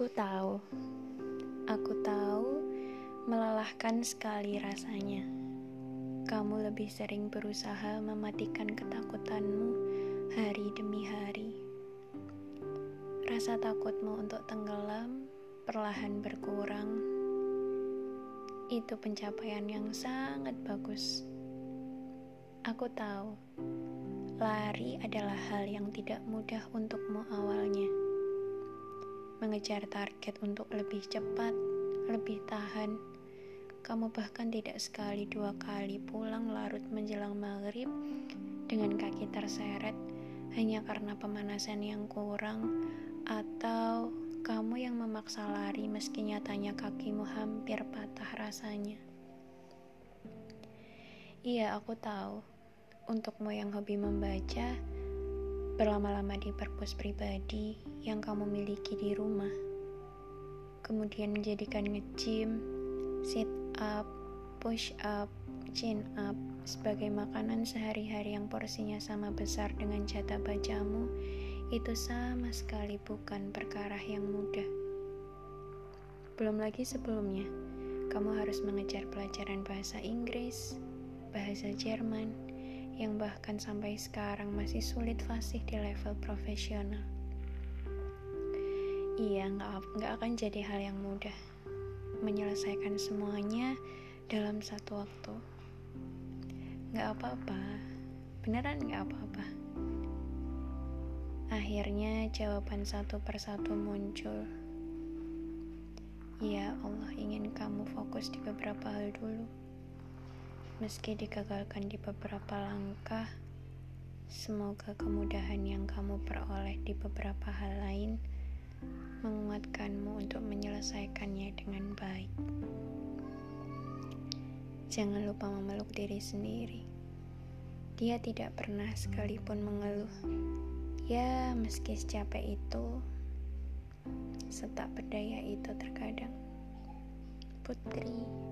Aku tahu, aku tahu melelahkan sekali rasanya. Kamu lebih sering berusaha mematikan ketakutanmu hari demi hari. Rasa takutmu untuk tenggelam perlahan berkurang. Itu pencapaian yang sangat bagus. Aku tahu, lari adalah hal yang tidak mudah untukmu awalnya Mengejar target untuk lebih cepat, lebih tahan, kamu bahkan tidak sekali dua kali pulang larut menjelang maghrib dengan kaki terseret hanya karena pemanasan yang kurang atau kamu yang memaksa lari meski nyatanya kakimu hampir patah rasanya. Iya, aku tahu. Untukmu yang hobi membaca, berlama-lama di perpus pribadi yang kamu miliki di rumah, kemudian menjadikan nge-gym, sit up, push up, chin up sebagai makanan sehari-hari yang porsinya sama besar dengan jatah bajamu itu sama sekali bukan perkara yang mudah. Belum lagi sebelumnya, kamu harus mengejar pelajaran bahasa Inggris, bahasa Jerman, yang bahkan sampai sekarang masih sulit fasih di level profesional. Iya, nggak akan jadi hal yang mudah menyelesaikan semuanya dalam satu waktu. Gak apa-apa, beneran gak apa-apa. Akhirnya jawaban satu persatu muncul. Ya Allah ingin kamu fokus di beberapa hal dulu. Meski digagalkan di beberapa langkah, semoga kemudahan yang kamu peroleh di beberapa hal lain menguatkanmu untuk menyelesaikannya dengan baik. Jangan lupa memeluk diri sendiri. Dia tidak pernah sekalipun mengeluh. Ya, meski secapek itu, setak berdaya itu terkadang. Putri.